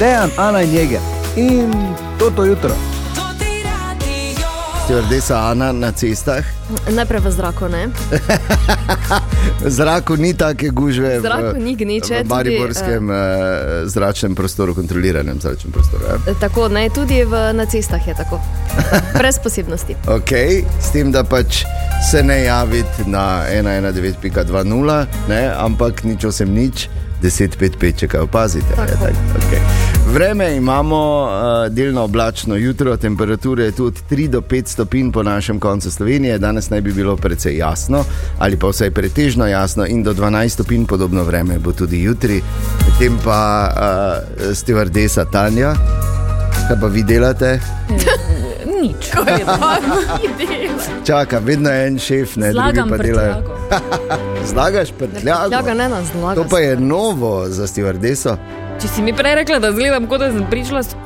Dejan, Ana in Jeger. In to to jutro. Stevardesa Ana na cestah. Najprej v zraku, ne? V zraku ni take gužve. V zraku ni gneče, V Mariborskem uh, zračnem prostoru, kontroliranem zračnem prostoru. Ja. Tako, ne, tudi v, na cestah je tako. Brez posebnosti. Okay, s tem, da pač se ne javiti na 119.20, ne, ampak nič osem nič. 10-5-5, če kaj opazite. Je, tak, okay. Vreme imamo uh, delno oblačno jutro, temperature je tudi 3 do 5 stopinj po našem koncu Slovenije, danes naj bi bilo precej jasno ali pa vsaj pretežno jasno, in do 12 stopinj podobno vreme bo tudi jutri. Potem pa uh, stevardesa Tanja, kaj pa vi delate? Nič. Čaka, vedno je en šef, ne Zlagam drugi pa delajo. prtljago. Zlagaš prtljago. Tega ne nas zlaga. To pa je novo za stevardeso. Če si mi prej rekla, da zgledam, kot da sem prišla s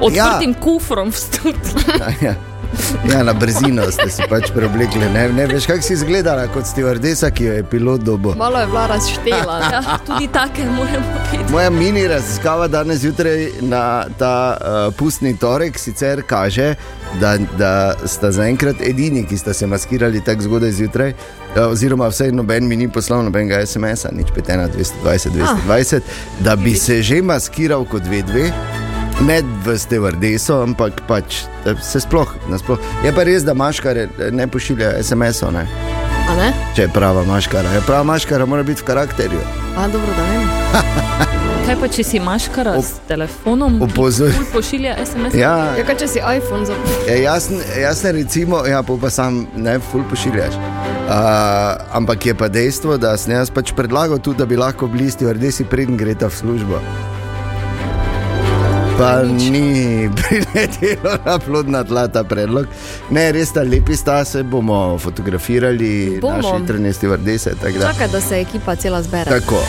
odprtim ja. kufrom v studio. Ja. Ja, na brzino ste se pač preoblekli. Ne, ne veš, kako si izgledala kot stevardesa, ki jo je pilot dobo. Malo je bila razštela. Ja, tudi take moramo biti. Moja mini raziskava danes zjutraj na ta uh, pustni torek sicer kaže, da, da sta zaenkrat edini, ki sta se maskirali tako zgodaj zjutraj. uh, Oziroma, vsaj noben mi ni poslal nobenega SMS-a, nič 5, 220, 220, da bi se že maskiral kot vedve. Ne v stevardeso, ampak pač da se sploh, nasploh. Je pa res, da maškare ne pošiljajo SMS-ov, ne? A ne? če je prava maškara. Je prava maškara mora biti v karakterju. A dobro, da vem. Kaj pa, če si maškara s telefonom, Opozor- ki ful pošilja SMS? Ja, Ja, kaj če si iPhone zaprl? Ja, jasno, jasno, recimo, ja, pa sam ne, ful pošiljaš. Uh, ampak je pa dejstvo, da sem jaz pač predlagal tudi, da bi lahko bili stevardesi, preden greta v službo. Pa ni priletelo na plodna tla ta predlog. Ne, res ta lepi sta, se bomo fotografirali, Bomo. naši trenutni stevardese. tako da- se ekipa cela zbere. Tako.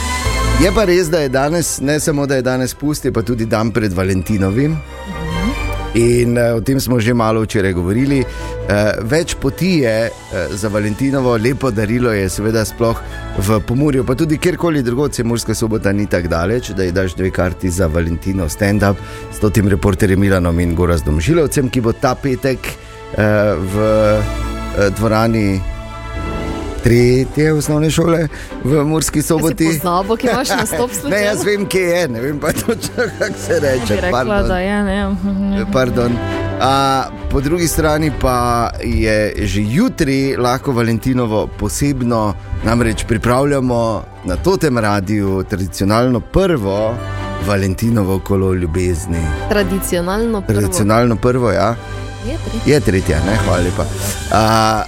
Je pa res, da je danes, ne samo da je danes pust, je pa tudi dan pred Valentinovim. In uh, o tem smo že malo včeraj govorili. Uh, več poti je uh, za Valentinovo, lepo darilo je seveda sploh v Pomorju, pa tudi kjerkoli drugod, se Murska sobota ni tako daleč, da ji daš dve karti za Valentinov stand-up s tem reporterjem Milanom in Gorazdom Žilovcem, ki bo ta petek uh, v uh, dvorani tretje osnovne šole v Murski soboti. Pozabo, ki imaš na stop Ne, jaz vem, kje je, ne vem pa točno, kako se reče. Bi rekla, pardon. da je, ne. Pardon. A, po drugi strani pa je že jutri lahko Valentinovo posebno, namreč pripravljamo na totem radiju tradicionalno prvo Valentinovo kolo ljubezni. Tradicionalno prvo. Tradicionalno prvo, ja. Je tri. Je tretja, ne, hvala lepa. A,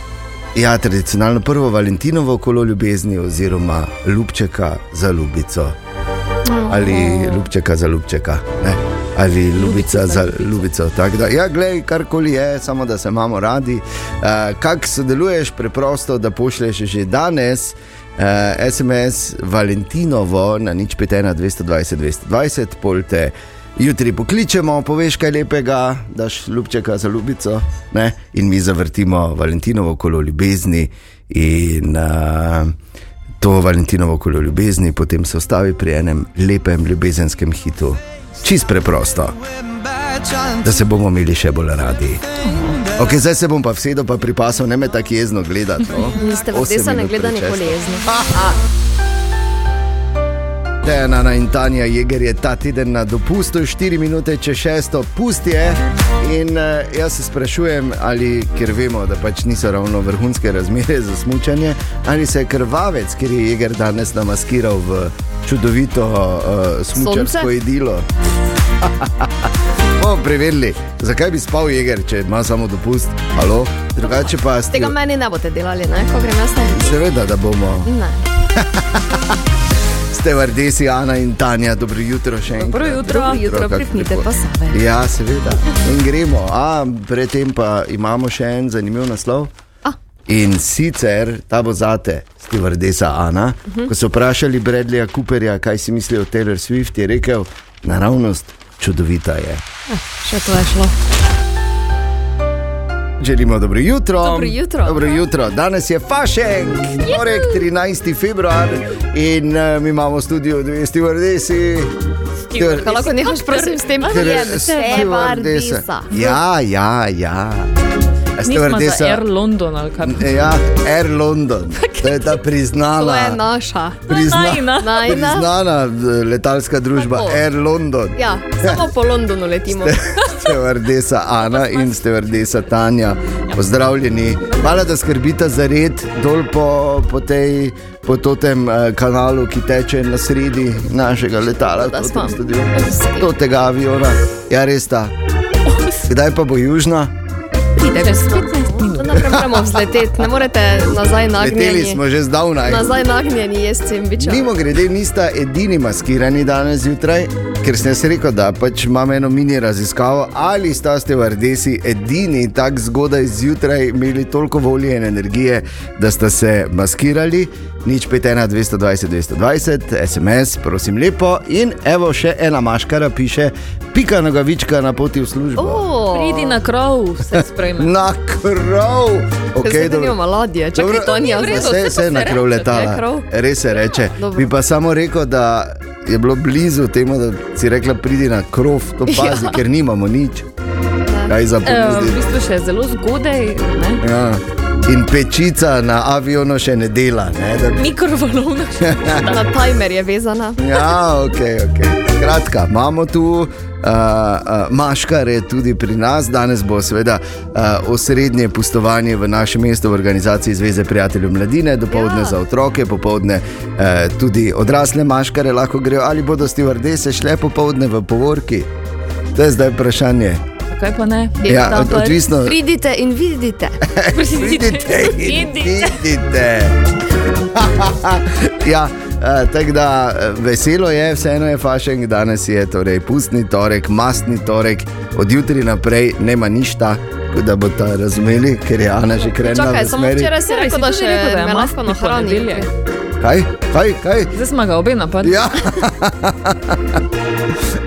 ja, tradicionalno prvo Valentinovo kolo ljubezni oziroma ljubčeka za ljubico. Ali ljubčeka za ljubčeka. Ne? Ali ljubica za ljubico. Da, ja, glej, karkoli je, samo da se imamo radi. Uh, Kako sodeluješ, preprosto, da pošlješ že danes uh, SMS Valentinovo na nič 5, 220, 220, polte. Jutri pokličemo, poveš kaj lepega, daš ljubčeka za ljubico ne? in mi zavrtimo Valentinovo kolo ljubezni. In, uh, to Valentinovo kolo ljubezni potem se ustavi pri enem lepem ljubezenskem hitu. Čist preprosto, da se bomo imeli še bolj radi. Okay, zdaj se bom pa vsedel, pa pripasal, ne me tako jezno gledati. No? Niste v Osem desa ne minut gleda prečesno. Dejana in Tanja Jeger je ta teden na dopustu, 4 minute čez 6, pust je. In uh, jaz se sprašujem, ali ker vemo, da pač niso ravno vrhunske razmere za smutanje, ali se je krvavec, ker je Jeger danes namaskiral v čudovito uh, smučarsko Sonce? idilo. Bomo preverili, zakaj bi spal Jeger, če ima samo dopust. Halo? Drugače pa ste. Tega meni ne boste delali, ne? ko grem jaz na Seveda, da bomo. Ne. Ste vrdesi, Ana in Tanja, dobro jutro še enkrat. Dobro jutro. Dobro jutro, kako pripnite pa save. Ja, seveda. In gremo. A, predtem pa imamo še en zanimiv naslov. A. In sicer ta bo zate, stevardesa Ana. Uh Mhm. -huh. Ko so vprašali Bradleya Cooperja, kaj si misli o Taylor Swift, je rekel: naravnost čudovita je. Še to je šlo. Želimo dobro jutro. Dobro jutro. Dobro jutro. Danes je Fašek, torek 13. februar in uh, mi imamo v studiu dve stevardesi. Steward- Kaj lahko nehaš, prosim, s tem, da je stewardesa. Ja, ja, ja. A Nismo za Air London ali kaj. Ja, Air London. To je ta To je priznana, naša. prizna. Najna. priznana eh, letalska družba Tako. Air London. Ja, samo po Londonu letimo. Stevardesa Ana in stevardesa Tanja, pozdravljeni. Hvala, da skrbite za red dol po, po, tej, po tem uh, kanalu, ki teče na sredi našega letala, Da v smo. tem studiu. Do tega aviona. Ja, res ta. Kdaj pa bo južna? Pride, Čez gospod. 15 minut. Naprej moramo vzleteti, ne morete nazaj Leteli nagnjeni. smo že zdavnaj. Nazaj nagnjeni jesti in biče. Mimo grede, nista edini maskirani danes zjutraj, ker sem jaz rekel, da pač imam eno mini raziskavo, ali sta stevardesi edini tako zgodaj zjutraj imeli toliko volje in energije, da sta se maskirali. Nič 5, 1, 220, 220, SMS, prosim lepo. In evo še ena maškara piše, pika nogavička na poti v službo. Pridi na krov, se sprejme. Na krov! Okay, Zdaj nimamo ladje, čakaj, to ni v jaz. Vse, vse je na krov letala. krov? Res se reče. Dobro. Bi pa samo rekel, da je bilo blizu temu, da si rekla, pridi na krov, to pazi, Ja. ker nimamo nič. Kaj za Uh, v ponuditi? bistvu še zelo zgodaj, ne? Ja. In pečica na avionu še ne dela. Ne, da mikrovalovna. Na timer je vezana. Ja, ok, ok. Skratka, imamo tu uh, uh, maškare tudi pri nas. Danes bo seveda uh, osrednje pustovanje v našem mestu v organizaciji Zveze prijateljev mladine, dopoledne Ja. ja. za otroke, popoldne uh, tudi odrasle maškare lahko grejo, ali bodo stevardese šle popoldne v povorki. To je zdaj vprašanje. Kaj pa ne? Ja, Da, od- odvisno. Pridite in vidite. Pridite in Idite. vidite. ja, uh, tako da eh, veselo je, vseeno je fašeng, danes je torej pustni torek, mastni torek, od jutri naprej nema ništa. Da boste razumeli, ker je Ana že krenila Čakaj, samo smeri. včeraj si Ja, rekel, da še rekel, da je mastni nahrani. ponedeljek. Kaj, kaj, kaj? Zdaj smo ga obe napadli. Ja.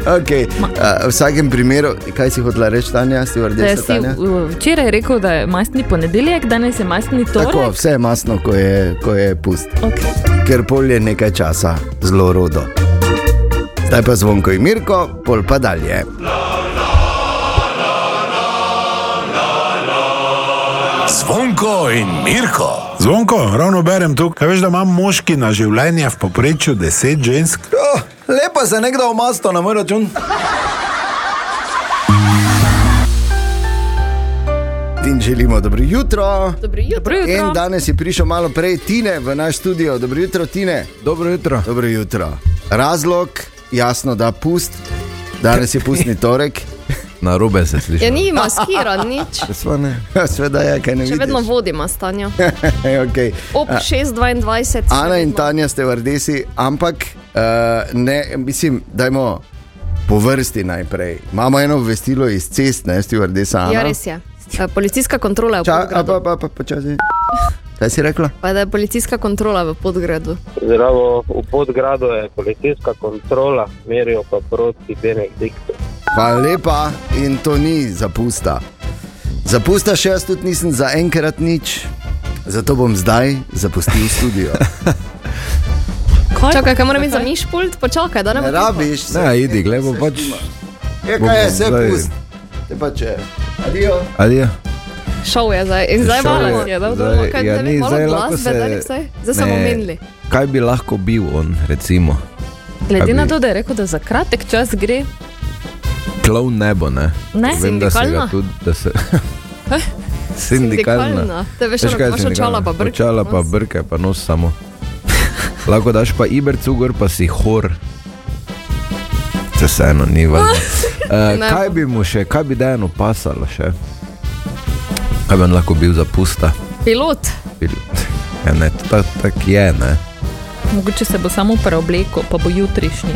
okay. uh, v vsakem primeru, kaj si hotela reči, Tanja, Da si Tanja? uh, včeraj rekel, da je mastni ponedeljek, danes je mastni Tako, torek. vse je masno, ko je, ko je pust. Okay. ker pol je nekaj časa zelo rodo. Zdaj pa zvonko in Mirko, pol pa dalje. Zvonko in Mirko. Zvonko, ravno berem tu, kaj veš, da imam moški na življenje v poprečju 10 žensk. Oh, lepo se nekdo omasto na moj račun. In želimo dobro jutro. Dobro jutro. Dobro jutro. In danes je prišel malo prej Tine v naš studio. Dobro jutro, Tine. Dobro jutro. Dobro jutro. Razlog, jasno, da pust. Danes je pustni torek. Na robe se sliši. Ja, ni maskiran, nič. Sva ne. Sveda je, kaj ne Še vidiš. vedno vodimo stanje. okay. Ob 6.22. Ana in Tanja ste v Rdesi, ampak uh, ne, mislim, dajmo po vrsti najprej. Imamo eno obvestilo iz cest, ne, ste v Rdesi. Ja, res je. Eh, Policijska kontrola je v Ča, Podgradu. pa, pa, pa, počasi. Kaj si rekla? Pa da je policijska kontrola v Podgradu. Zdravo, v podgradu je policijska kontrola, merijo pa proti Benediktu. Hvala lepa in to ni zapusta. Zapusta še jaz tudi nisem za enkrat nič, zato bom zdaj zapustil studio. Kaj? Čakaj, kaj moram imeti za mišpult? Počakaj, da ne bo rabiš, Ne, idi, glej, bo pač. Je, kaj je, vse Zdaj- pust. Te pa če. Adijo. Adijo. Šel je zdaj. In zdaj malo je. da Zdaj- kaj, ja, ni, zdaj lahko se- vsaj. Zdaj smo Ne. omenili. Kaj bi lahko bil on, recimo? Glede Kaj na bi- to, da je rekel, da za kratek čas gre, Klov nebo, ne? Ne? Vem, da se ga tudi, da se. Sindikalna. Sindikalna. Te veš, Veš, kaj imaš očala pa brke. Očala pa brke, pa nos samo. Lahko daš pa ibercu gor, pa si hor. Se vseeno ni važno. Uh, Ne kaj bi mu še, kaj bi dejano pasalo še? Kaj bi on lahko bil za pusta? Pilot. Bil- Ja, ne, to tak, tak je, ne. mogoče se bo samo preoblekel, pa bo jutrišnji.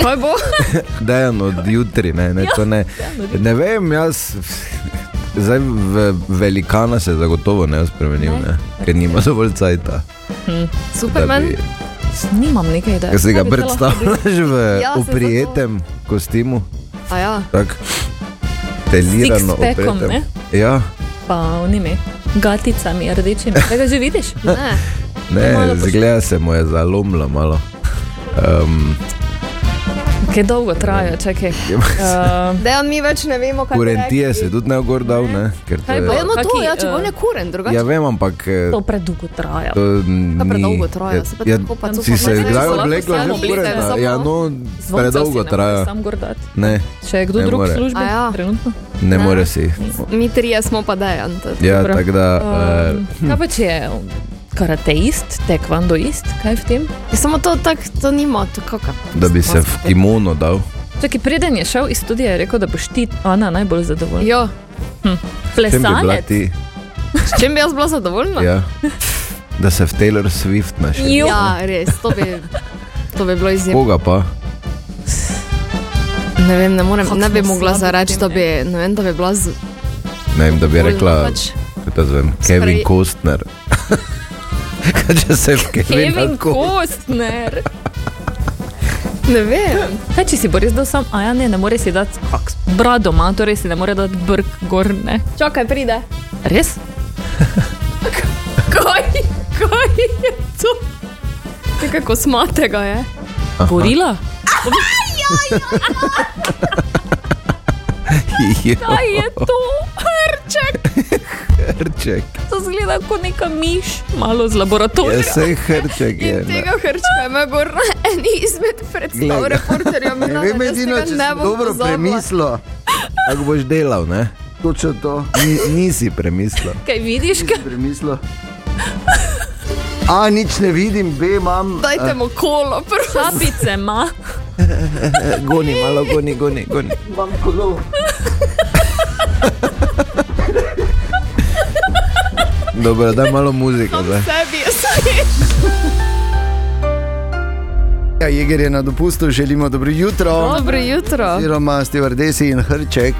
Kaj bo? Dejan od jutri, ne, ne, to ne. Ne vem, jaz. Zdaj v velikana se zagotovo ne spremenil, ne, ker nima dovolj cajta. Superman. Nimam nekaj ideje. Si ga Kaj bi predstavljaš v Ja, se oprijetem kostimu, A ja. tako telirano oprijetem. ne? Ja, Pa onimi gaticami rdečimi. Tega že vidiš? Ne. ne, zgleda se mu je zalomilo malo. Um, Kaj dolgo traja, čakaj. Uh, Da, mi več ne vemo, kaj Kurentije se tudi ne gor dal, ne? Ker to je-? Ja, no to, ja, če bo eh, ne kuren, drugače. Ja, vem, ampak. eh, to predolgo traja. To ni- predolgo traja, se pa ja, tako pa to Si se kdaj oblekla že samo- Ja, no, predolgo traja. Sam gor dati. Ne, Še je kdo drug v službi? Ja. Trenutno. ne more si. Mi trije smo pa dejan. Ja, tako da. eh, Um, kaj pa če je karateist, tekvandoist, kaj v tem? Ja, samo to, tak, to nima, to kaka. Da bi se v kimono dal. Čakaj, preden je šel iz studija, je rekel, da boš ti, Ana, najbolj zadovoljna. Jo, Čem bi bila Plesalec. ti? s čim bi jaz bila zadovoljna? Ja. Da se v Taylor Swift. Jo. ja res, to bi, to bi bilo izjemno. Koga pa? Ne vem, ne, morem, Kako ne bi mogla zareči, da bi, ne vem, da bi bila z, Ne vem, da bi rekla. pač, Kaj to zvem? Kevin Sprej- Costner. Kaj če se v Kevin Kevin Kostner. ne vem. Kaj če si bo res dal sam, a ja ne, ne more si dati kak, brado, ima, torej si ne more dati brk gor, ne. Čakaj, pride. Res? Kaj, kaj je to? Nekako smatega je. Gorila? Kaj je to? Hrček. Hrček. To zgleda kot neka miš, malo z Ja, laboratorija. sej hrček je. In ne. tega hrčka ima gor na eni izmed predstav reporterja. Ne vem, edino, če si dobro premislil. Kako boš delal, ne? Točno to. Ni, nisi premislil. Kaj vidiš, kaj? Premislil. A, nič ne vidim, B imam. Dajte mu kolo, prosim. Šapice ima. Goni, malo goni, goni, goni. Imam kolo. Dobro, daj malo muzike zdaj. Sebi je smeš. Ja, Jeger je na dopustu, želimo dobro jutro. Dobro jutro. Oziroma, stevardesi in hrček.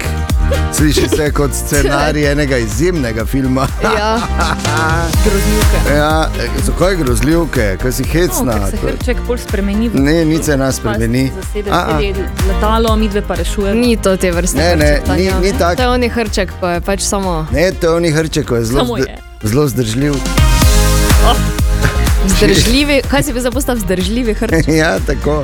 Sliši se kot scenarij enega izjemnega filma. Ja, Grozljivke. Ja, zakaj grozljivke, kaj si hecna? No, se hrček bolj spremeni. v Ne, nič se nas spremeni. Zasede A, a. letalo, midve pa rešujemo. ni to te vrste. Ne, ne, hrček, ni- Tanja. ni tak. To je oni hrček, pa je pač samo Ne, to je oni hrček, ko je zelo, Samo je. Zelo zdržljiv. vzdržljivi. Kaj si bi zapostal vzdržljivi hrček? ja, tako.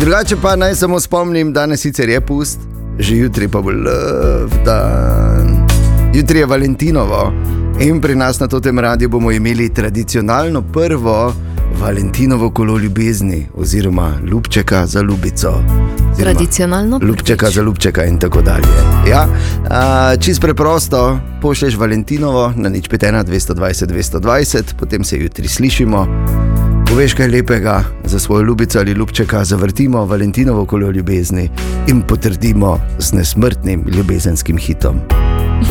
Drugače pa naj samo spomnim, danes sicer je pust, že jutri pa bo lov dan. Jutri je Valentinovo in pri nas na tem radiju bomo imeli tradicionalno prvo Valentinovo kolo ljubezni oziroma ljubčeka za ljubico. oziroma Tradicionalno. Ljubčeka za ljubčeka in tako dalje. Ja, a, čist preprosto, pošlješ Valentinovo na nič 5, 220, 220, potem se jutri slišimo. Poveš kaj lepega za svojo ljubico ali ljubčeka, zavrtimo Valentinovo kolo ljubezni in potrdimo z nesmrtnim ljubezenskim hitom.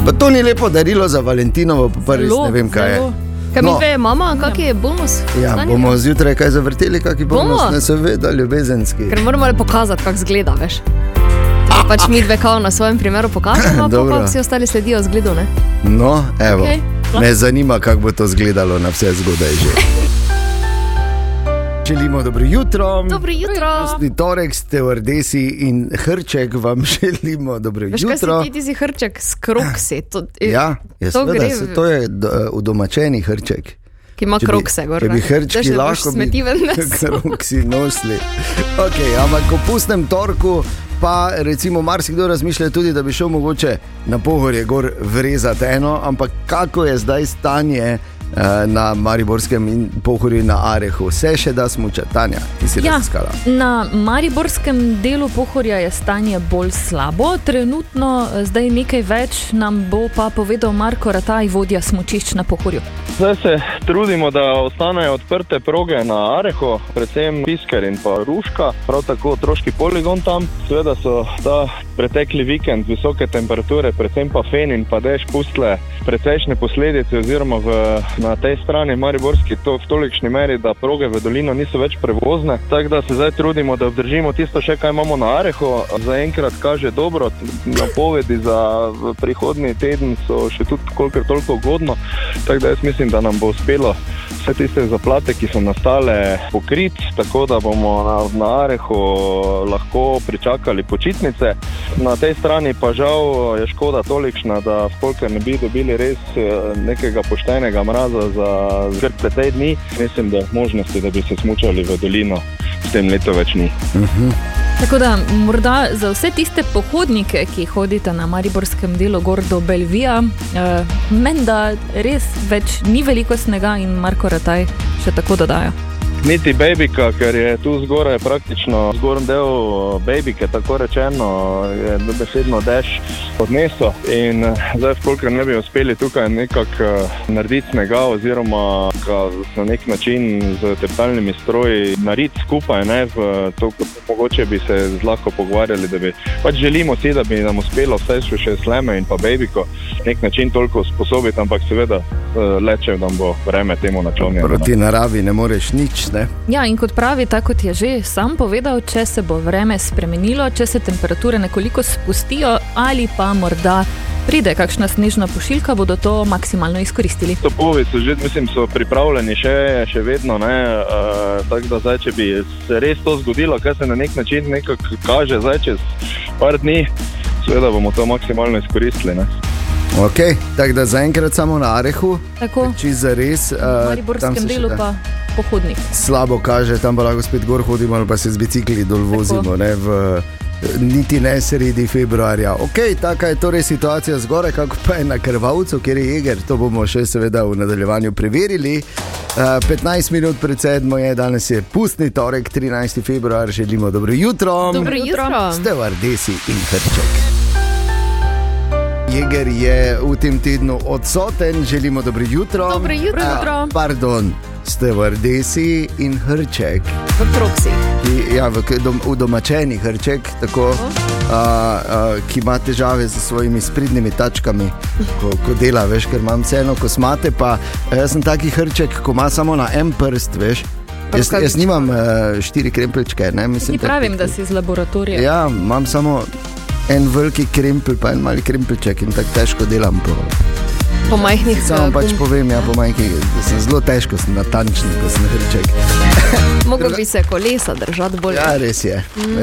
Pa to ni lepo darilo za Valentinovo, pa res Zelo, ne vem kaj je. Kaj mi No. dve, mama, kak je bonus? Ja, Tanja? bomo zjutraj kaj zavrteli, kakšni bomo, Bomo? ne seveda, ljubezenski. Ker moramo le pokazati, kako zgleda, veš. Da pač mi dve kao na svojem primeru pokažemo, pa pa vsi ostali sledijo zgledu, ne? No, evo. Okay. Me zanima, kako bo to izgledalo na vse zgodaj že. Želimo dobro jutro. Dobro jutro. Pustni torek, stevardesi in hrček vam želimo dobro Veš, kaj jutro. si ti, ti si hrček s kroksi, to, Ja, je, to seveda, gre, se, to je eh, udomačeni hrček. ki ima Če bi- krokse gor. Če bi hrčki Veš, da lahko smeti ven nesel. kroksi nosili. Okay, ampak po pustnem torku pa recimo marsikdo razmišlja tudi, da bi šel mogoče na pohorje gor vrezati eno, ampak kako je zdaj stanje eh, na Mariborskem in pohorju na Arehu, vse še da smuča, Tanja, ti si Ja, raziskala. na mariborskem delu pohorja je stanje bolj slabo. Trenutno eh, zdaj nekaj več nam bo pa povedal Marko Rataj, vodja smočišč na pohorju. Zdaj se trudimo, da ostanejo odprte proge na Areho, predvsem Pisker in pa Ruška, prav tako otroški poligon tam. Seveda so ta pretekli vikend visoke temperature, predvsem pa fen in pa dež pustle precejšnje posledice oziroma v, na tej strani Mariborski to v tolikšni meri, da proge v dolino niso več prevozne. Tako da se zdaj trudimo, da obdržimo tisto še, kaj imamo na Areho. Zaenkrat kaže dobro, napovedi za prihodnji teden so še tudi kolikor toliko ugodno. Tako da jaz mislim, da nam bo uspelo vse tiste zaplate, ki so nastale, pokriti, tako da bomo na, na Arehu lahko pričakali počitnice. Na tej strani pa žal je škoda tolikšna, da spolke ne bi dobili res eh, nekega poštenega mraza za zgrt precej dni. Mislim, da možnosti, da bi se smučali v dolino, s tem leto več ni. Tako da morda za vse tiste pohodnike, ki hodite na mariborskem delu gor do Belvija, eh, menda res več ni veliko snega in Marko Rataj še tako dodaja. Niti babika, ker je tu zgoraj praktično zgornji del eh, babike, tako rečeno, je dobesedno dež odnesel. In eh, zdaj, koliko ne bi uspeli tukaj nekako eh, narediti snega, oziroma ga na nek način z tepalnimi stroji narediti skupaj, ne, v to, mogoče bi se lahko pogovarjali, da bi pač želimo si, da bi nam uspelo vse še sleme in pa babiko nek način toliko sposobiti, ampak seveda leče, da bo vreme temu naklonjeno. Proti naravi ne moreš nič. Ne? Ja, in kot pravi, tako kot je že sam povedal, če se bo vreme spremenilo, če se temperature nekoliko spustijo ali pa morda pride kakšna snežna pošiljka, bodo to maksimalno izkoristili. Topovi so že, mislim, so pripravljeni še, še vedno. Uh, tako da zdaj, če bi se res to zgodilo, kar se na nek način nekako kaže zdaj čez par dni, seveda bomo to maksimalno izkoristili. Ne? Ok, tako da zaenkrat samo na Arehu, če za res. V mariborskem delu pa pohodnik. Slabo kaže, tam pa lahko spet gor hodimo, ali pa se z bicikli dol vozimo. Ne, v, Niti ne sredi februarja. Ok, taka je torej situacija zgoraj, kako pa je na krvavcu, kjer je jeger. To bomo še seveda v nadaljevanju preverili. Uh, 15 minut pred sedmo je, danes je pustni torek, 13. februar, želimo dobro jutro. Dobro jutro. Ste v Ardesi in Hrček. Jeger je v tem tednu odsoten, želimo dobro jutro. Dobro jutro. A, pardon, ste v Rdesi in Hrček. V proksi. Ki, ja, v, dom, v domačeni Hrček, tako, a, a, ki ima težave z svojimi spridnimi tačkami, ko, ko dela, veš, ker imam vseeno kosmate. Pa, jaz sem taki Hrček, ko ima samo na en prst, veš. Jaz, jaz nimam uh, štiri krempličke. Ne, mislim, Ti pravim, da si iz laboratorija. Ja, imam samo en veliki krempel, pa en mali krempelček in tako težko delam. Po, Po majhnih samo pač povem, ja, po majhnih, da sem zelo težko, sem natančen, ko sem hrček. Mogoče bi se kolesa držati bolj. Ja, res je,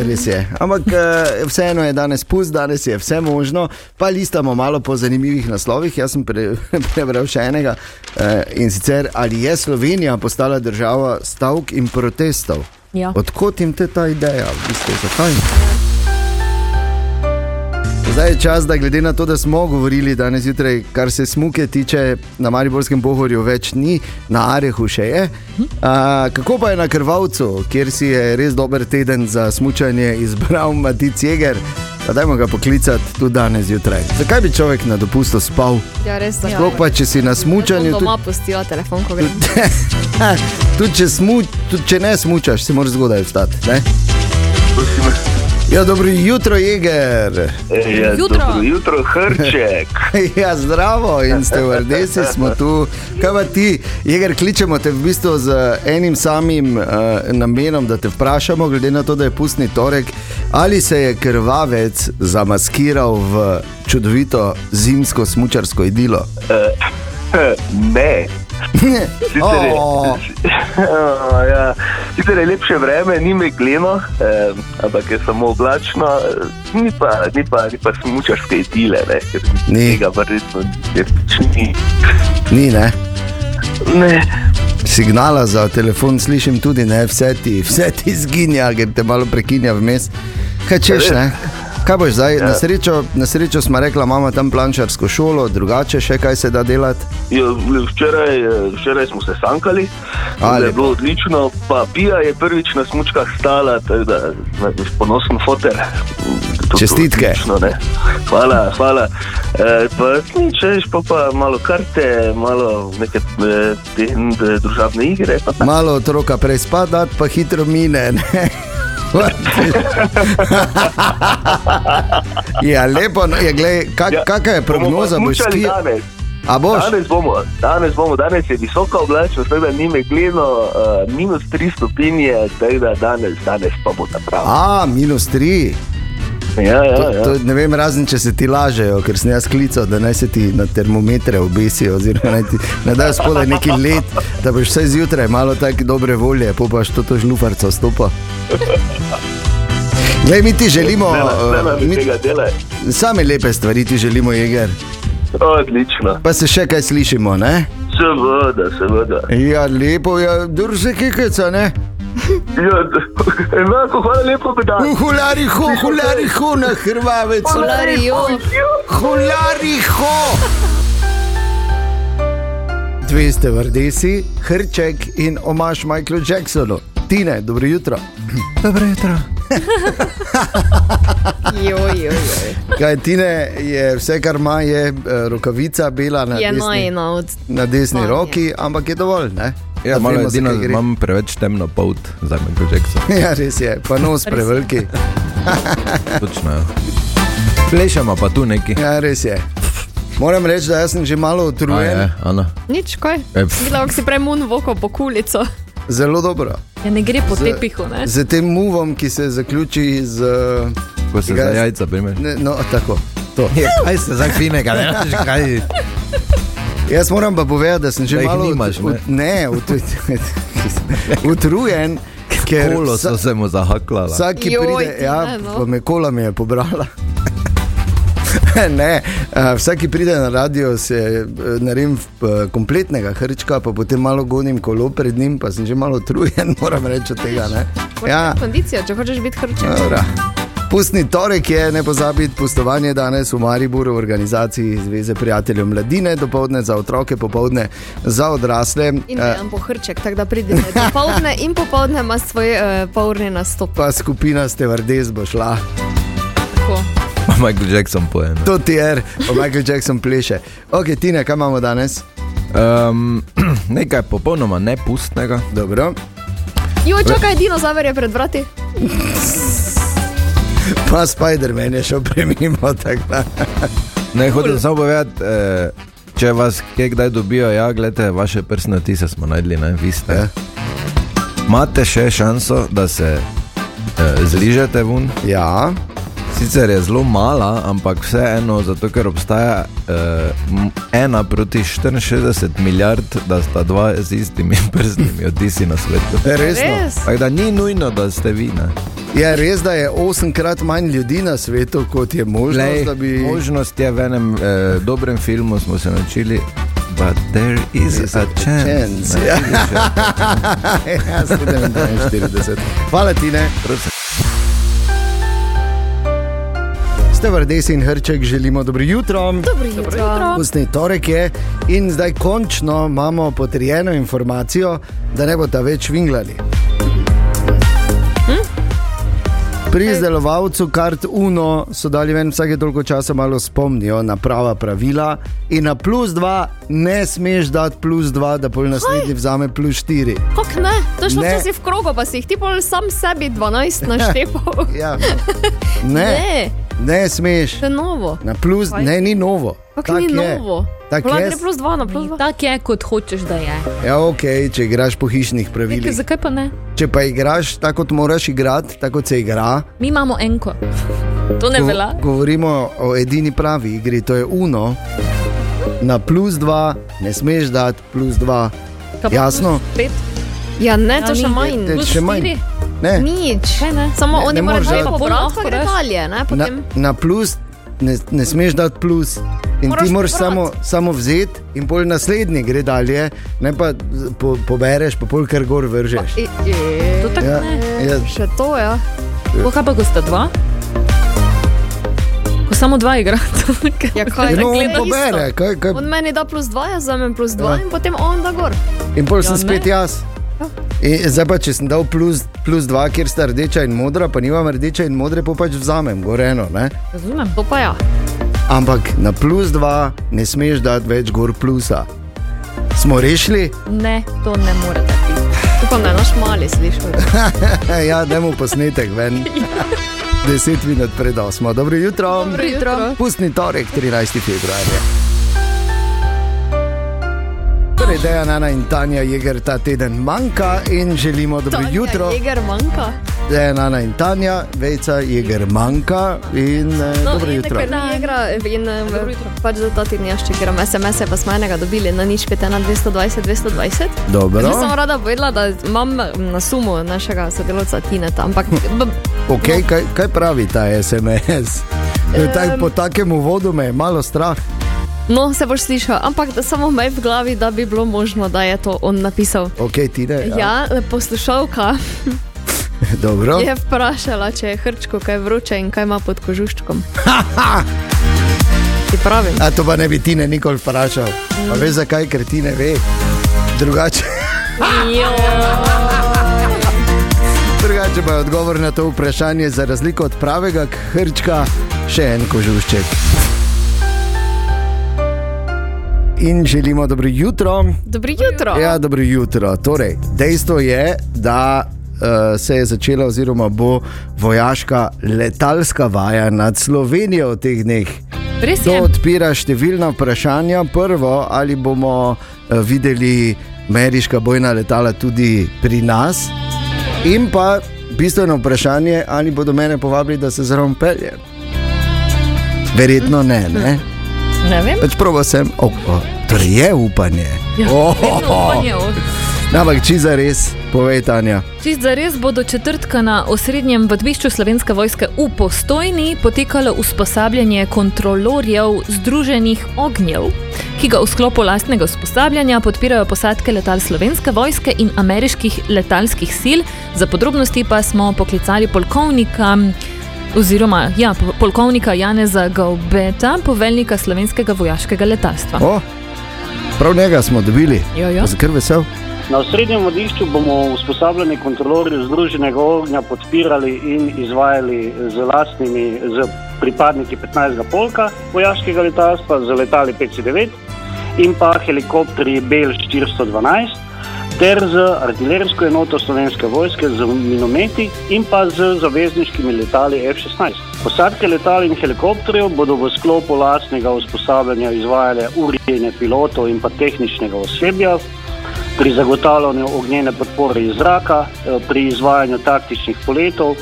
res je. Ampak eh, vseeno je danes pust, danes je vse možno. Pa listamo malo po zanimivih naslovih. Jaz sem pre, prebral še enega eh, in sicer ali je Slovenija postala država stavk in protestov. Ja. Odkot jim te ta ideja, v bistvu, zakaj? Zdaj je čas, da glede na to, da smo govorili danes zjutraj, kar se smuke tiče, na Mariborskem pohorju več ni, na Arehu še je. A, kako pa je na Krvavcu, kjer si je res dober teden za smučanje izbral Matic Jeger? Pa dajmo ga poklicati tudi danes zjutraj. Zakaj bi človek na dopustu spal? Ja, res je. Sploh pa, če si na smučanju. Bom doma pustijo telefon, ko grem. Tudi če, smu, tudi če ne smučaš, si moraš zgodaj vstati. Ne? Ja, dobro jutro, Jeger. Ja, Jutro. Dobro jutro, Hrček. Ja, zdravo in ste v Rdesi, smo tu. Kaj pa ti, Jeger, kličemo te v bistvu z enim samim uh, namenom, da te vprašamo, glede na to, da je pustni torek, ali se je krvavec zamaskiral v čudovito zimsko smučarsko idilo. Ne. Sicer je, Oh. ja, sicer je lepše vreme, ni megleno, eh, ampak je samo oblačno, ni pa, ni pa, ni pa smučarske idile, ne, ker Ni. tega je pač ni. Ni, ne? Ne. Signala za telefon slišim tudi, ne, vse ti, vse ti zginja, ker te malo prekinja vmes. Kaj češ, ne? Kaj boš zdaj? Na srečo, na srečo smo rekli, imamo tam plančarsko šolo, drugače še kaj se da delati. Jo, včeraj, eh, včeraj smo se sankali, je bilo odlično, pa Pija je prvič na smučkah stala, tako da je ponosen foter. Bilo Čestitke. odlično, ne. Hvala, hvala. E, pa veš, pa, pa malo karte, malo neke e, te, e, družabne igre. Pa, tako. Malo otroka prej spadati, pa hitro mine. Ne? ja, lepo, no, je, glej, kak, Ja, kakšna je prognoza? Boš ski... danes. Danes bomo, danes bomo, danes je visoka oblačnost, tako da ni megleno, uh, minus 3 stopinje, tako da danes, danes pa bo ta prav. A, minus tri. Ja, ja, To, ja. to, ne vem, razen če se ti lažejo, ker sem jaz klical, da naj se ti na termometre obesijo, oziroma naj ti naj dajo spodaj neki led, da boš vse zjutraj malo tako dobre volje, pa boš to, to žlufarco stopa. Glej, mi ti želimo, Ne, ne, ne, ne, mi, tega delaj. same lepe stvari ti želimo, Jeger. Odlično. Pa se še kaj slišimo, ne? Seveda, seveda. Ja, lepo je, drži kikica, ne? Ja, enako, hvala lepa, da Hulariho, hulariho na Hrvavec. Hularijo. Hulariho. Dve ste vrdesi, Hrček in omaš Michaelu Jacksonu. Tine, dobro jutro. Dobro jutro. Joj, joj, joj. Kaj Tine je vse, kar ima, je eh, rokavica bela na Je desni, najna od. na desni Manje. roki, ampak je dovolj. Ne? Ja, malo vemo, edino, kaj imam preveč temno polt za Michael Jackson. Ja, res je, pa nos preveliki. Točno. ja. Plešamo pa tu neki. Ja, res je. Moram reči, da sem že malo A utrujen. je, Ana. Nič, kaj? E. Videla, kako si prej mun voko po kulico. Zelo dobro. Ja, ne gre po Z- tepihu, ne? Z tem muvom, ki se zaključi z. Ko se Tega za jajca primeš. Ne, no, tako. To. Kaj se za finega, ne veš kaj? Jaz moram pa povedati, da sem že Da malo nimaš, ne? ut, ne, ut, utrujen, ker Kolo so se mu zahaklala. Vsak, ki Joj, pride, ja, ne, no. pa me kola mi je pobrala. ne, uh, vsak, ki pride na radio, se uh, naredim uh, kompletnega hrčka, pa potem malo gonim kolo pred njim, pa sem že malo utrujen, moram reči od tega. Ne? Ja. Kondicijo, če hočeš biti hrček. Dobra. Pustni torek je, ne pozabiti, pustovanje danes v Mariboru v organizaciji Zveze prijateljev mladine, dopoledne za otroke, popoldne za odrasle. In Eh, dejan po hrček, tako da pridete popoldne in popoldne ima svoj uh, polni nastop. Pa skupina Stevardes bo šla. Tako. Michael Jackson poje. To ti je, Michael Jackson pleše. Ok, Tina, kaj imamo danes? Um, nekaj popolnoma nepustnega. Dobro. Jo, čakaj, dinozaver je pred vrati. Pa Spider-Man je šel premimo. Ne, hočem samo povedati, eh, če vas kje kdaj dobijo, ja, gledajte, vaše prsne tise smo najdli, ne, vi ste. Ja. Imate še šanso, da se eh, zližete ven. Ja, Sicer je zelo mala, ampak vseeno, zato ker obstaja eh, ena proti 64 milijard, da sta dva z istimi prstnimi odtisi na svetu. resno. Res? Tako da ni nujno, da ste vi. Ne. Je res, da je osemkrat manj ljudi na svetu, kot je možnost, Glej, da bi. Možnost je v enem eh, dobrem filmu, smo se naučili. But there is, Is a, a chance. chance, ja. ja. ja, 47. Hvala ti, ne. Prosim. Ste vrdesi in hrček, želimo dobro jutro. Dobro jutro. Pustni torek je in zdaj končno imamo potrjeno informacijo, da ne boste več vinglali. Pri izdelovalcu kart Uno so dali ven vsake toliko časa malo spomnijo na prava pravila in na plus dva ne smeš dati plus dva, da pol naslednji vzame plus štiri. Kako ne? To šlo včasih v krogu, pa si jih ti pol sam sebi 12 naštepal. Ja, no. ne, ne, ne smeš. to je novo. Na plus, Kaj? ne, ni novo. Kako Tak ni je. novo? Tak Lahko je. plus 2 na plus 2. Tako je, kot hočeš, da je. Ja, ok, če igraš po hišnih Nekaj, pravilih. zakaj pa ne? Če pa igraš tako, kot moraš igrati, tako kot se igra, Mi imamo enko. To ne go- velja. govorimo o edini pravi igri, to je uno. Na plus dva ne smeš dati plus dva. Kaj Jasno? plus pet? Ja, ne, to Ja, še ni. manj. Te- Plus še manj. štiri? Ne. Nič. Kaj ne? Samo Ne, oni morajo že pobrati, pa gre dalje. Ne, Na, potem. na plus ne, ne smeš dati plus. In Moraš ti moraš samo, samo vzeti, in pol naslednji gre dalje, ne pa po, pobereš, pa pol kar gor vržeš. I, i, To tako Ja, ne. ja, Še to, ja. Ko kaj pa, ko sta dva? Ko samo dva igrata. Ja, kaj, no, on pobere, kaj, kaj, On meni da plus 2, jaz vzamem plus 2 Ja. in potem on da gor. in pol sem Ja, spet ne. jaz. In zdaj pa, če sem dal plus, plus dva, kjer sta rdeča in modra, pa nimam rdeče in modre, pa pač vzamem, gor eno. Ne? Razumem. To pa ja. Ampak na plus dva ne smeš dati več gor plusa. Smo rešili? Ne, to ne morete biti. Upam, da je naš mali slišal. ja, dajmo posnetek ven. 10 minut pred 8. Dobro jutro. Dobro jutro. Pustni torek, 13. februar. je. Torej, Dejan, Ana in Tanja Jeger ta teden manjka in želimo dobro Tanja jutro. Jeger manjka. Dejan, Ana in Tanja, vejca Jeger manjka in eh, No, dobro in jutro. Ni igra in eh, Dobro jutro. pač za ta teden jaz čekiram SMS-e, pa smo enega dobili na nič 5 na 220 220. Dobro. Jaz sem rada povedala, da imam na sumu našega sodelavca Tineta, ampak b- Okay, kaj, kaj pravi ta SMS? Um, tak, po takem uvodu me je malo strah. No, se boš slišal, ampak da samo mej v glavi, da bi bilo možno, da je to on napisal. Ok, ti ne. Ja, poslušalka Dobro. je vprašala, če je hrčko kaj vroče in kaj ima pod kožuščkom. Ti pravim. A to pa ne bi ti ne nikoli vprašal. A veš zakaj, ker ti ne ve. Drugače, drugače pa je odgovor na to vprašanje, za razliko od pravega hrčka, še en kožušček. In želimo dobro jutro. Dobro jutro. Ja, dobro jutro. Torej, dejstvo je, da uh, se je začela, oziroma bo vojaška letalska vaja nad Slovenijo v teh dneh. Res To je. odpira številna vprašanja. Prvo, ali bomo uh, videli ameriška bojna letala tudi pri nas, in pa bistveno vprašanje, ali bodo mene povabili, da se zraven pelje. Verjetno ne, ne. Ne vem. Pač proba sem, oh, oh, torej je upanje. Ja, Oh, vedno upanje o- Ampak če za res, povej Tanja. Čist za res bo do četrtka na osrednjem vadbišču slovenske vojske v Postojni potekalo usposabljanje kontrolorjev Združenih ognjev, ki ga v sklopu lastnega usposabljanja podpirajo posadke letal slovenske vojske in ameriških letalskih sil. Za podrobnosti pa smo poklicali polkovnika. Oziroma, ja, po- polkovnika Janeza Gaubeta, poveljnika slovenskega vojaškega letalstva. O, prav njega smo dobili. Jo, jo. Kar vesel. Na osrednjem vodišču bomo usposabljanje kontrolorjev Združenega ognja podpirali in izvajali z lastnimi, z pripadniki 15. polka vojaškega letalstva, z letali 509 in pa helikopterji Bell 412 ter z artilerijsko enoto slovenske vojske, z minometi in pa z zavezniškimi letali F-16. Posadke letal in helikopterjev bodo v sklopu lastnega usposabljanja izvajale urjenje pilotov in pa tehničnega osebja, pri zagotavljanju ognjene podpore iz zraka, eh, pri izvajanju taktičnih poletov,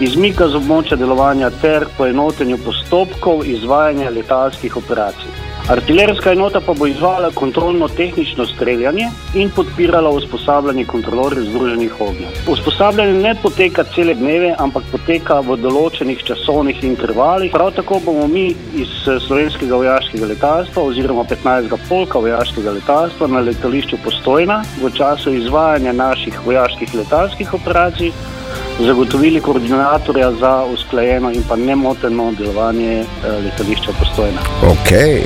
izmika z območja delovanja ter poenotenju postopkov izvajanja letalskih operacij. Artilerijska enota pa bo izvajala kontrolno-tehnično streljanje in podpirala usposabljanje kontrolorjev združenih ognjev. Usposabljanje ne poteka cele dneve, ampak poteka v določenih časovnih intervalih. Prav tako bomo mi iz eh, slovenskega vojaškega letalstva oziroma 15. polka vojaškega letalstva na letališču Postojna v času izvajanja naših vojaških letalskih operacij zagotovili koordinatorja za usklajeno in pa nemoteno delovanje eh, letališča Postojna. Okay.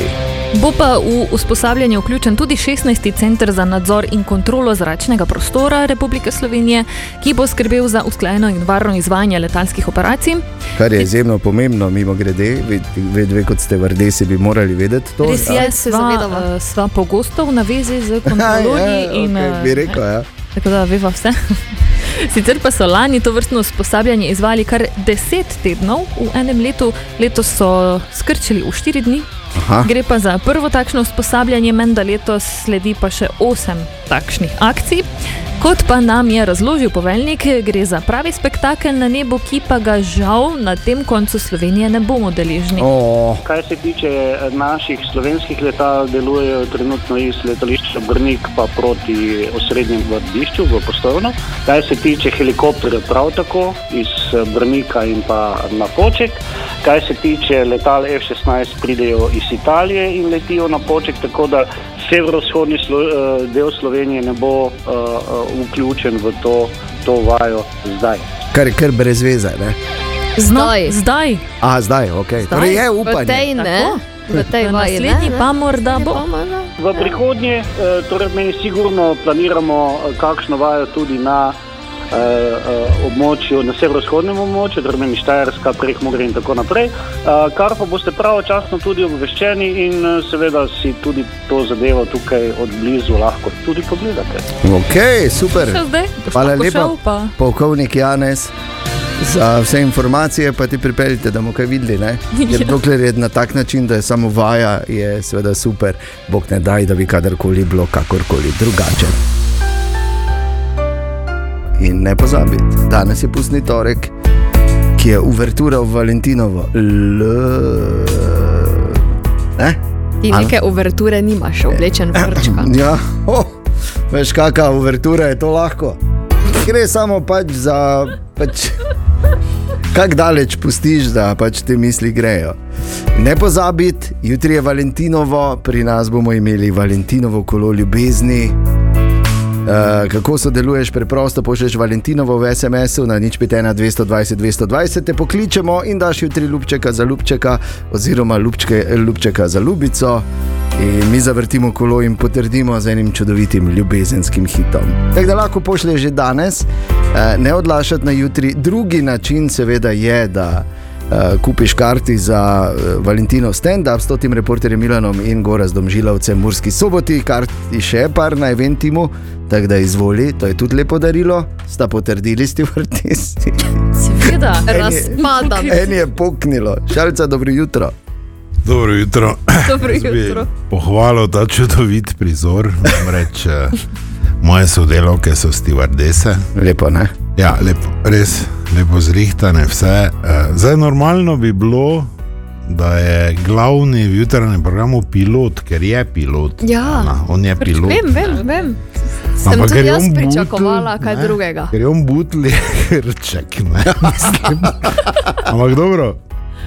Bo pa v usposabljanje vključen tudi 16. center za nadzor in kontrolo zračnega prostora Republike Slovenije, ki bo skrbel za usklajeno in varno izvajanje letalskih operacij. Kar je izjemno pomembno, mimo grede, vedve kot ste vrdesi, bi morali vedeti to. Res ja. je, se sva, zavedava. eh, sva pogosto v navezi z kontrolorji. ja, in, okay, eh, bi rekel, ja. Tako da veva vse. Sicer pa so lani to vrstno usposabljanje izvali kar 10 tednov v enem letu, letos so skrčili v 4 dni. Aha. Gre pa za prvo takšno usposabljanje, menda letos sledi pa še 8 takšnih akcij. Kot pa nam je razložil poveljnik, gre za pravi spektakel na nebu, ki pa ga žal na tem koncu Slovenije ne bomo deležni. Oh, Kar se tiče eh, naših slovenskih letal, delujejo trenutno iz letališča Brnik pa proti osrednjemu vrdišču v Postojno. Kar se tiče helikopterjev, prav tako iz eh, Brnika in pa na Poček. Kar se tiče letal F-16, pridejo iz Italije in letijo na Poček, tako da severovzhodni slo, eh, del Slovenije ne bo uh, uh, vključen v to, to vajo zdaj. kar je kar brez veze. Ne? Zdaj. Zdaj. A, zdaj, ok. Torej je upanje. tej v tej V vaji. naslednji ne, pa morda bo. Pa. V prihodnje, torej mi sigurno planiramo kakšno vajo tudi na območju, na severovzhodnem območju, torej meni Štajerska, Prekmogre in tako naprej, eh, kar pa boste pravočasno tudi obveščeni in eh, seveda si tudi to zadevo tukaj od blizu lahko tudi pogledate. Ok, super. Hvala pa lepa, polkovnik Janez. Za vse informacije pa ti pripeljite, da bomo kaj videli. ne? Ker Ja. dokler je na tak način, da je samo vaja, je seveda super. Bog ne daj, da bi kadarkoli bilo kakorkoli drugače. In ne pozabiti, danes je pustni torek, ki je uvertura v Valentinovo. L... Ne? Ti Ali? neke uverture nimaš, oblečen v vrčka. Ja, oh, veš, kakšna uvertura je to lahko. Gre samo pač za. Pač, kako daleč pustiš, da pač te misli grejo. Ne pozabiti, jutri je Valentinovo, pri nas bomo imeli Valentinovo kolo ljubezni. Uh, kako sodeluješ, preprosto pošlješ Valentinovo v SMS-u na nič 5, 220, 220, te pokličemo in daš jutri lupčeka za lupčeka, oziroma lupčke, lupčeka za ljubico. In mi zavrtimo kolo in potrdimo z enim čudovitim ljubezenskim hitom. Tako da lahko pošlješ že danes, uh, ne odlašati na jutri. Drugi način, seveda, je, da uh, kupiš karti za uh, Valentino stand-up s tem reporterjem Milanom in Gora z Domžilavcem v Murski soboti, karti še par na eventimu, tako da izvoli, to je tudi lepo darilo, sta potrdili sti vrtisti. Seveda, Razpadam. En je poknilo, šalica, dobro jutro. Dobro jutro. Dobro jutro. Pohvalil ta čudovit prizor. Namreč, eh, moje sodelavke so stevardese. Lepo, ne? Ja, lepo, res lepo zrihtane vse. Eh, Zdaj, normalno bi bilo, da je glavni v jutranjem programu pilot, ker je pilot. Ja. Ana, on je pilot. Vem, vem, vem. Sem Ampak ker tudi jaz butl, pričakovala kaj ne, drugega. Ker je on butli, hrček. ne, mislim. Ampak dobro.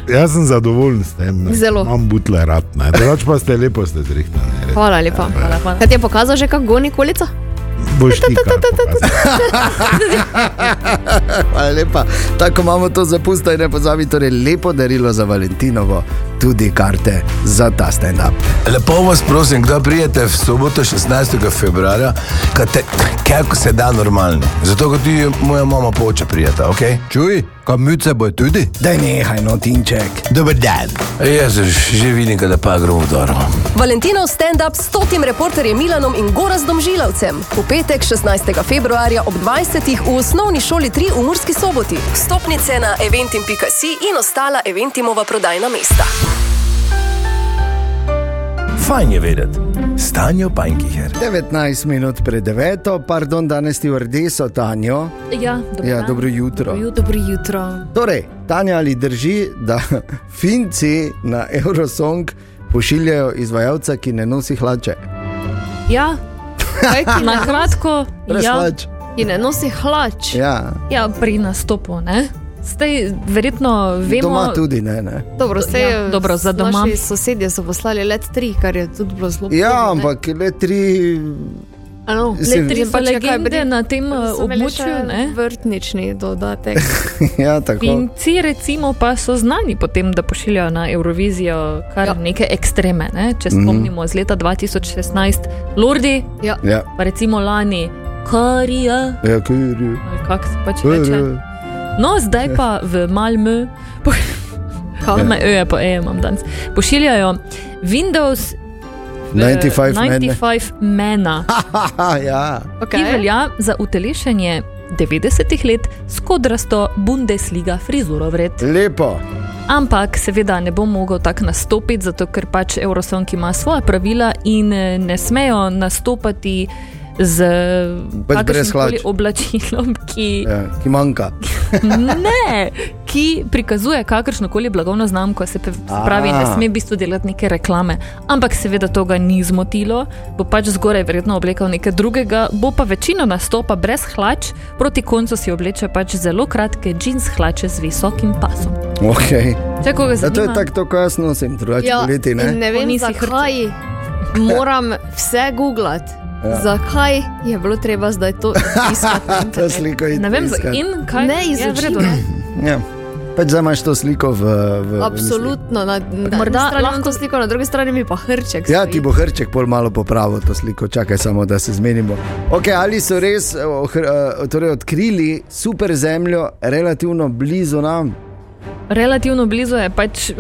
Jaz sem zadovoljen s tem. ne. Zelo. Imam butle rad, ne. Drugač pa ste lepo ste zrihtani. res. Hvala lepa. Hvala, hvala. Kaj ti je pokazal že, kako goni kolica? Boš ti. Hvala lepa. Tako imamo to zapustno in ne pozabi, torej lepo darilo za Valentinovo, tudi karte za ta stand-up. Lepo vas prosim, kdaj prijete v soboto 16. februarja, kako se da normalni. Zato, ker ti moja mama poče prijeta, ok? Čuj, kamice bo tudi. Daj nehaj, no, Tinček. Dober dan. Jaz že vidim, da pa gremo v doro. Valentinov stand-up s stotim reporterjem Milanom in Gorazdom Žilavcem. V petek 16. februarja ob 20. v osnovni šoli 3 v Murski soboti. Stopnice na eventim.si in ostala eventimova prodajna mesta. Fajn je vedeti. Stanje v Pankiher. 19 minut pred 9, pardon, danes ti v rdeso, Tanjo. Ja, dobro, Ja, dobro jutro. Dobro. Dobro jutro. Torej, Tanja, ali drži, da Finci na Eurosong pošiljajo izvajalca, ki ne nosi hlače? Ja, Kaj na kratko, ja, ki ne nosi hlač? Ja, ja, pri nastopu. Ne? Zdaj, verjetno vemo, doma tudi ne. ne. Dobro, vse Ja, je. dobro, za doma. Naši sosedje so poslali let 3, kar je tudi bilo zelo Ja, ne? ampak le tri. Ano, Se- Le tri so pač, kaj legende na tem eh, območju. Vrtnični dodatek. ja, tako. Finci, recimo, pa so znani po tem, da pošiljajo na Eurovizijo kar Ja. ja. neke ekstreme. Ne? Če Mhm. spomnimo iz leta 2016, Lordi, Ja. Ja, pa recimo lani Karija, ja, ali kako se pač reče. No, zdaj pa v Malmö, Kalme, ja. je pa E, imam danes, pošiljajo Windows eh, 95 mene. 95 mena, ja. ki velja za utelešenje 90-ih let s kodrasto Bundesliga frizuro vred. Lepo. Ampak seveda ne bom mogel tako nastopiti, zato ker pač Eurosong ima svoja pravila in eh, ne smejo nastopati z Pač hlač. oblačilom, ki, Ja, ki manjka. ne, ki prikazuje kakršno koli blagovno znamko, se pravi, ne A. sme v bistvu delati neke reklame. Ampak seveda to ga ni zmotilo, bo pač zgoraj verjetno oblekal nekaj drugega, bo pa večino nastopa brez hlač, proti koncu si obleče pač zelo kratke jeans hlače z visokim pasom. Okay. Če Ja, to je zanima, tako, to, ko jaz nosim, drugače Ja, poleti. Ne? ne vem, zakaj moram vse googlati. Ja. Ja. Zakaj je bilo treba zdaj to iskati? To sliko je ne vem, za- in kaj Ne je v izuči, redu. ne. Ja. Pač zdaj imaš to sliko v. v Absolutno. Na, na Morda lahko- sliko, na drugi strani mi pa hrček. Ja, stoji. ti bo hrček pol malo popravil to sliko, čakaj samo, da se zmenimo. Okay, ali so res oh, hr, uh, torej odkrili super zemljo relativno blizu nam? Relativno blizu je pač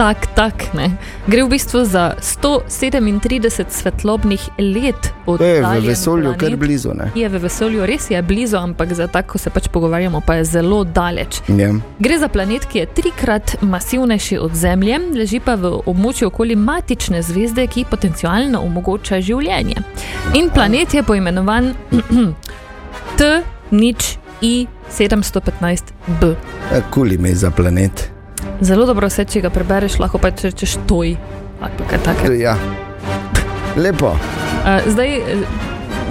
tak, tak. Ne. Gre v bistvu za 137 svetlobnih let od To je v vesolju kar planet. blizu. Ne? Je v vesolju res je blizu, ampak za tako, ko se pač pogovarjamo, pa je zelo daleč. Ja. Gre za planet, ki je trikrat masivnejši od Zemlje, leži pa v območju okoli matične zvezde, ki potencialno omogoča življenje. In planet je poimenovan T0I715b. Ja, Kul ime za planet. Zelo dobro se, če ga prebereš, lahko pa če rečeš toj. ali kaj takega. Ja. Lepo. Uh, zdaj, eh,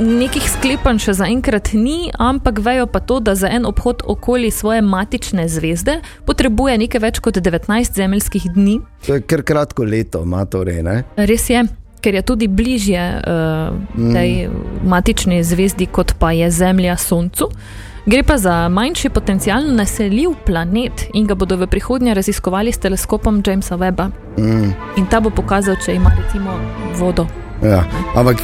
nekih sklepanj še zaenkrat ni, ampak vejo pa to, da za en obhod okoli svoje matične zvezde potrebuje nekaj več kot 19 zemeljskih dni. To je kar kratko leto, ima torej. Ne? Res je, ker je tudi bližje uh, tej matični zvezdi, kot pa je Zemlja Soncu. Gre pa za manjši potencialno naseljiv planet in ga bodo v prihodnje raziskovali s teleskopom Jamesa Webba. Mm. In ta bo pokazal, če ima recimo vodo. Ja. Ampak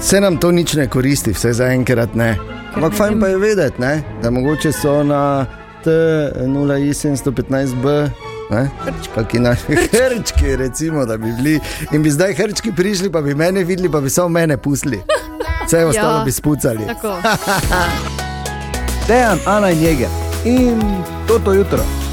se nam to nič ne koristi, vse zaenkrat ne. Ampak fajn pa je vedeti, ne? da mogoče so na T0I715B. Kakšni naši hrčki, recimo, da bi bili. In bi zdaj hrčki prišli, pa bi mene videli, pa bi samo mene pustili. Vse ostalo Ja. bi spucali. Dejan, Ana in Jeger. In to jutro.